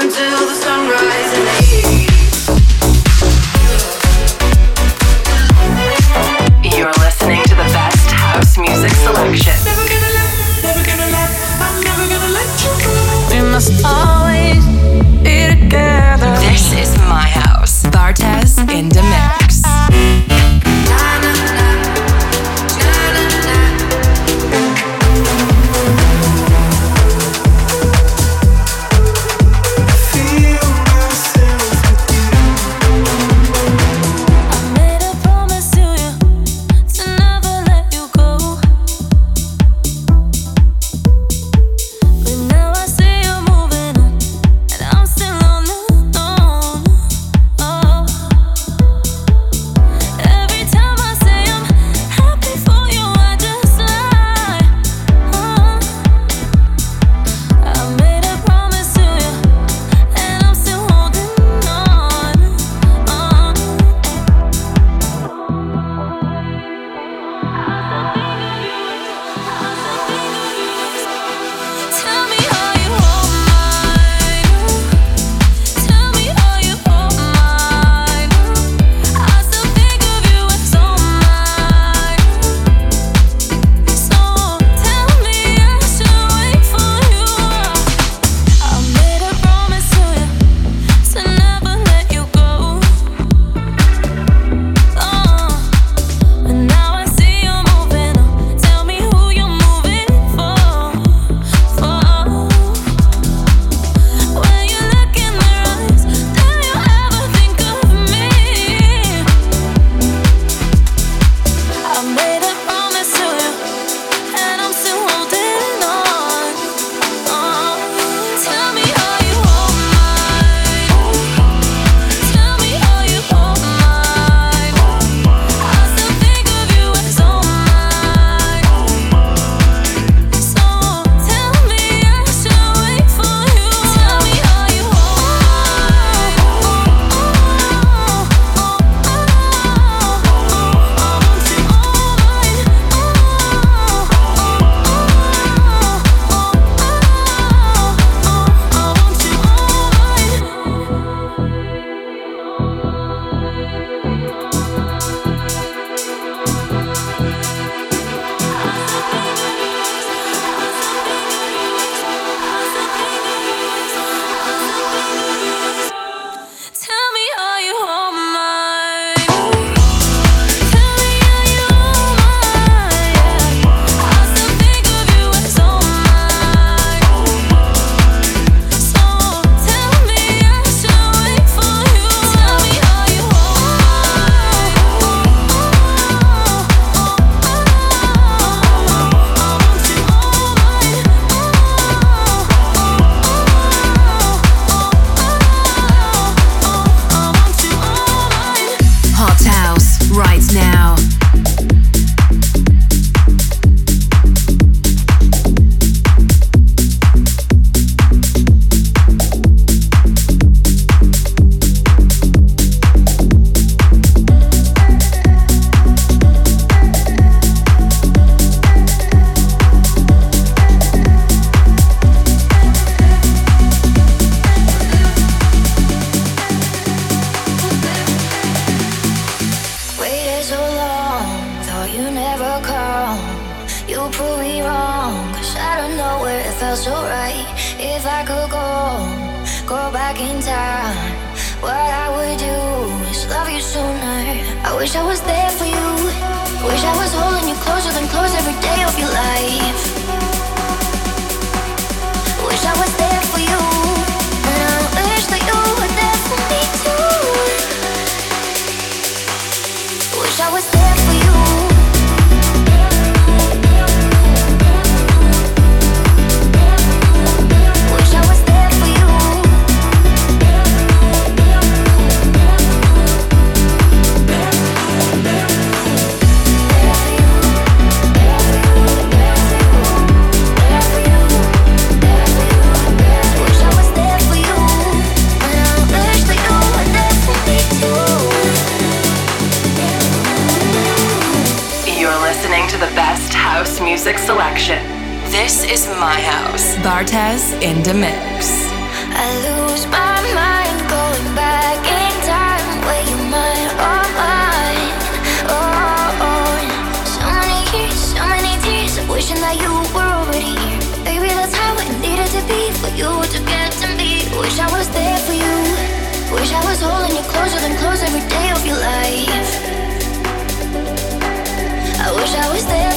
Bartez the mix. i was there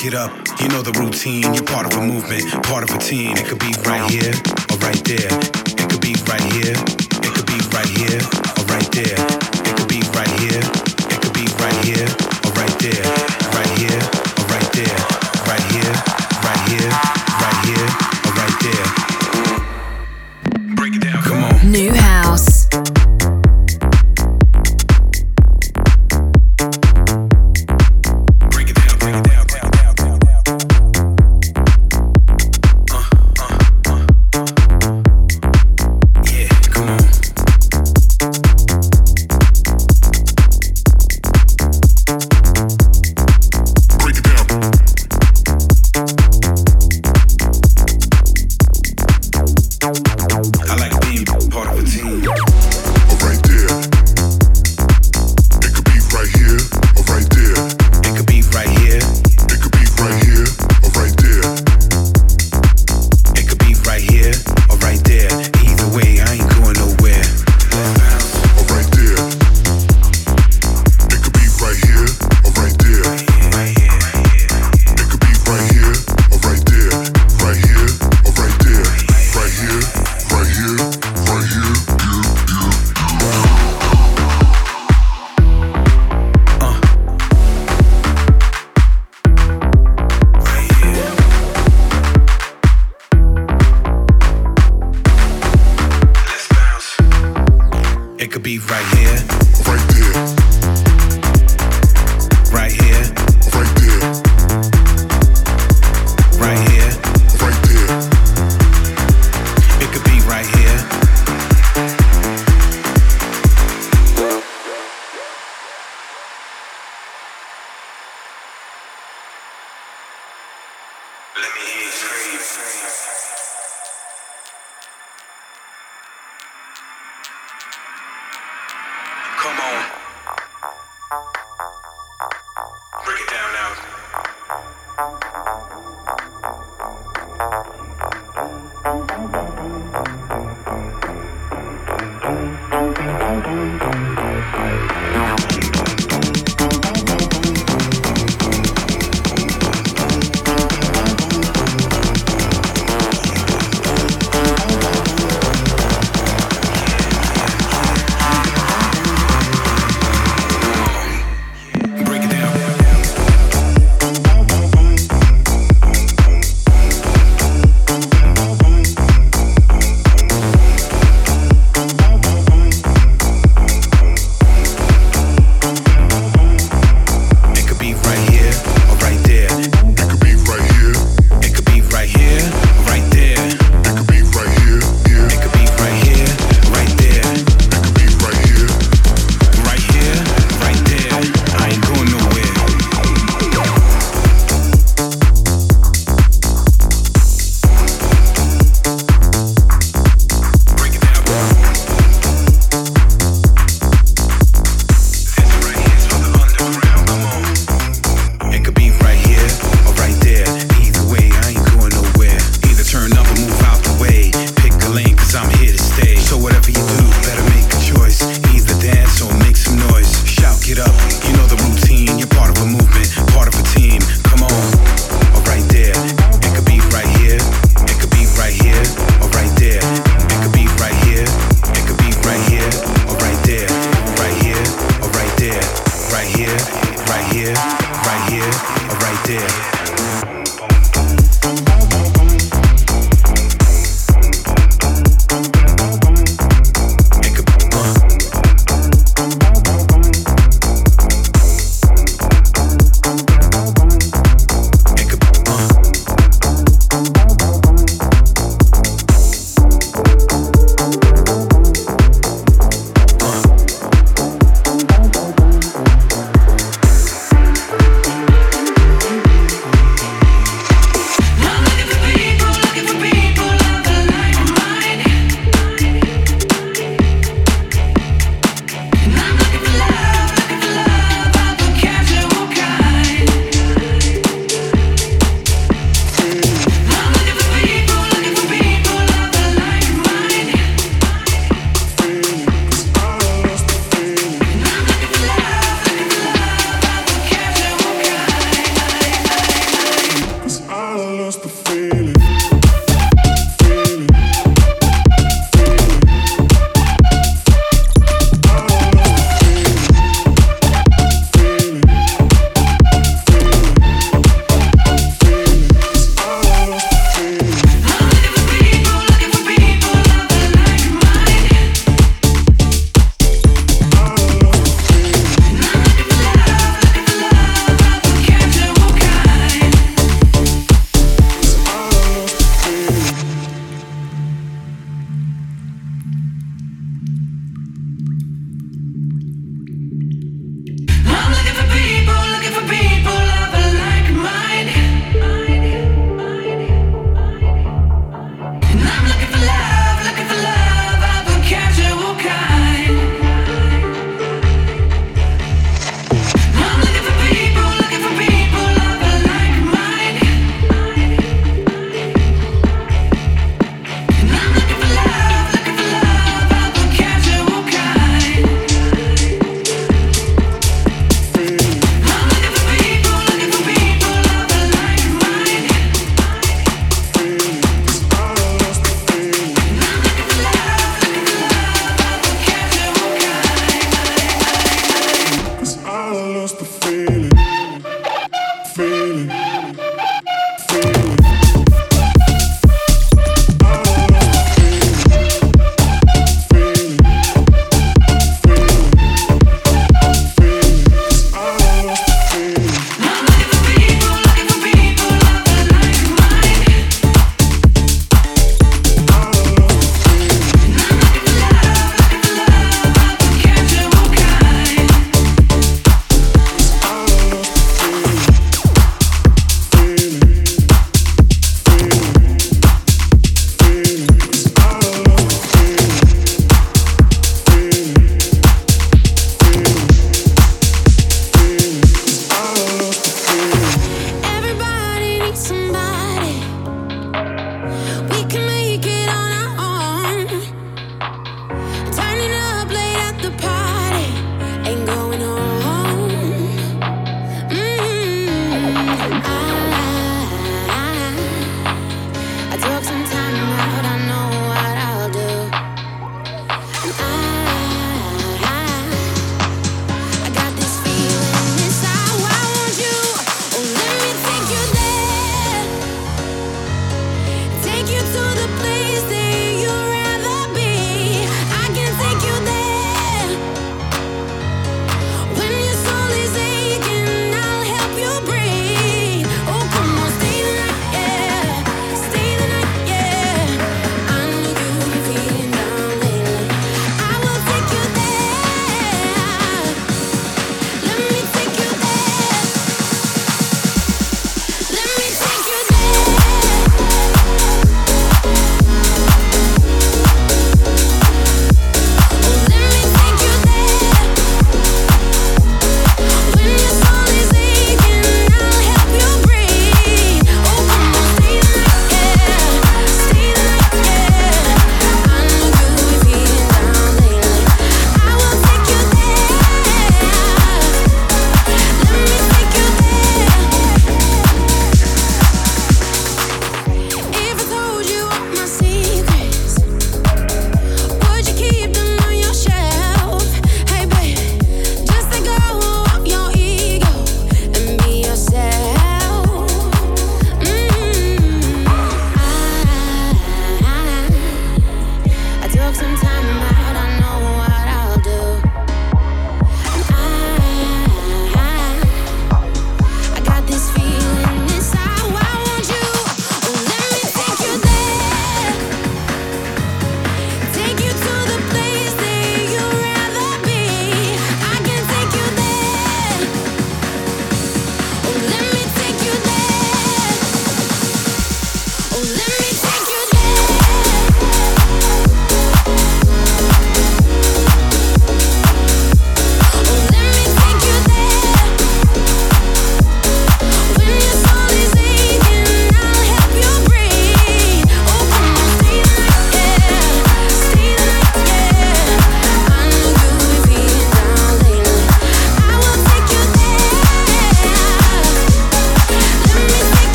get up. You know the routine. You're part of a movement, part of a team. It could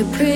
you breathe.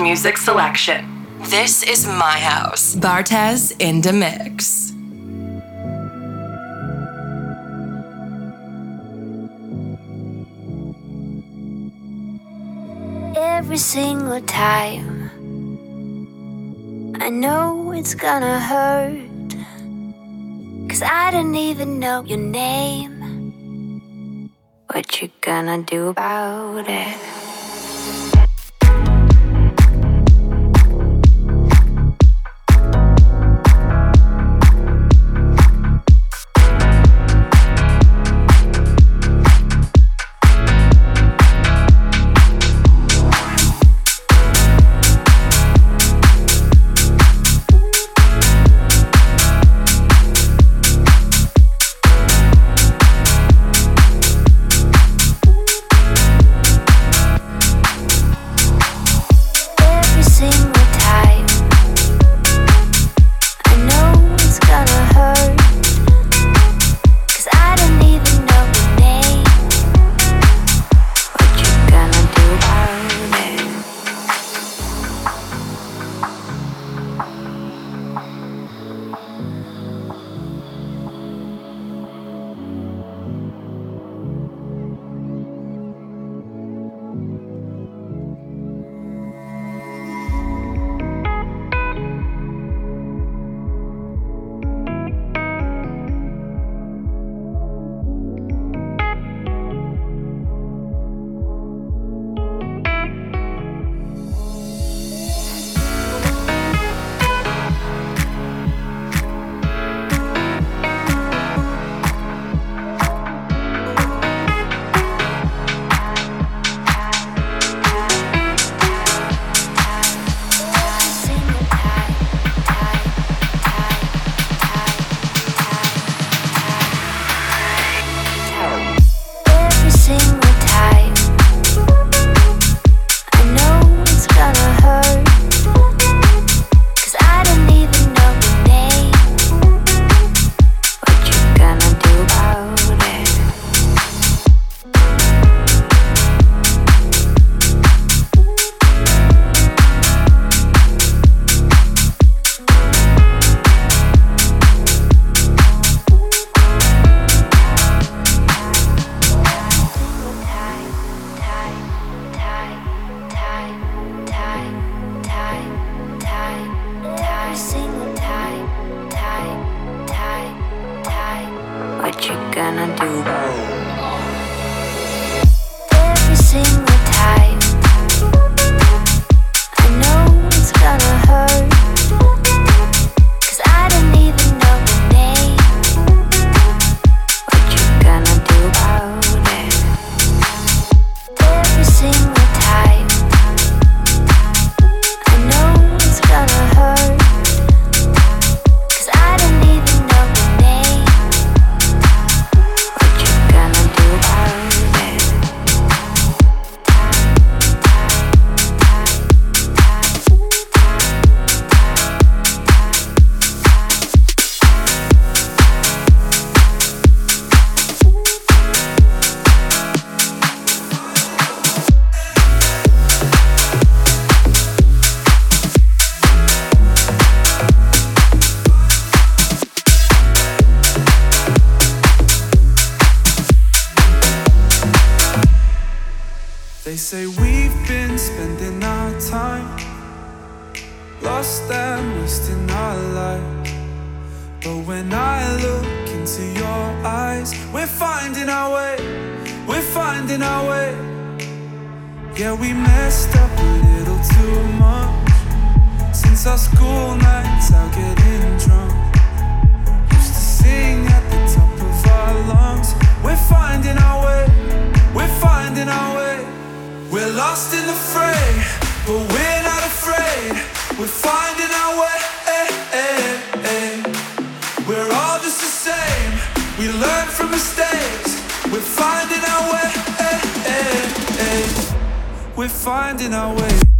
Music selection. This is my house. Bartez in the mix. Every single time, I know it's gonna hurt. Cause I don't even know your name. What you gonna do about it? We're finding our way.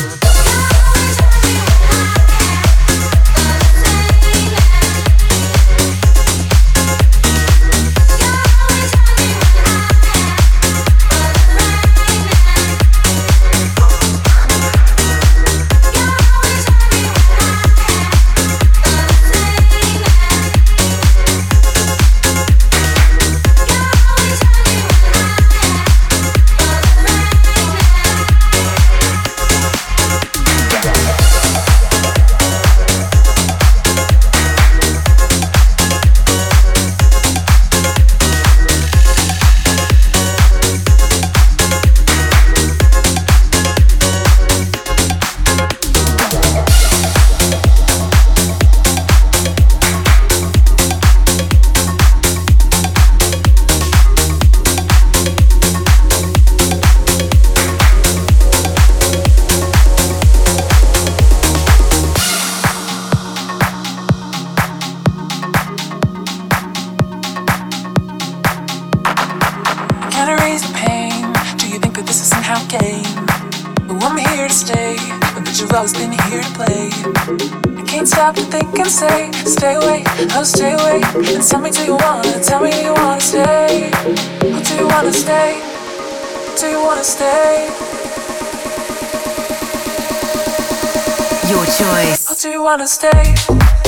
Wanna stay.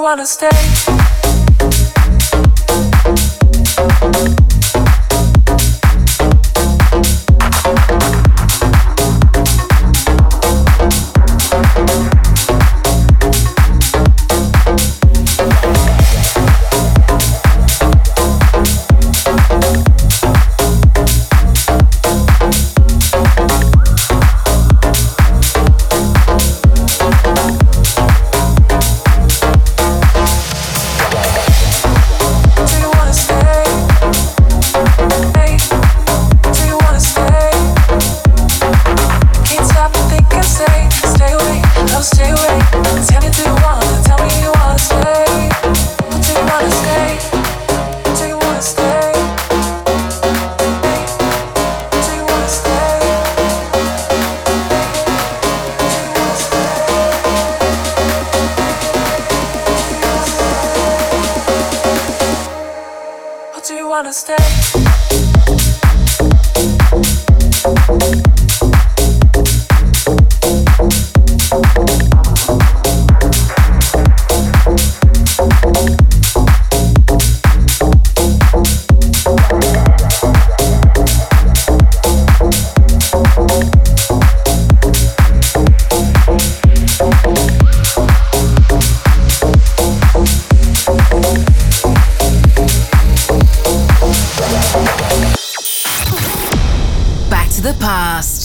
Wanna stay. the past.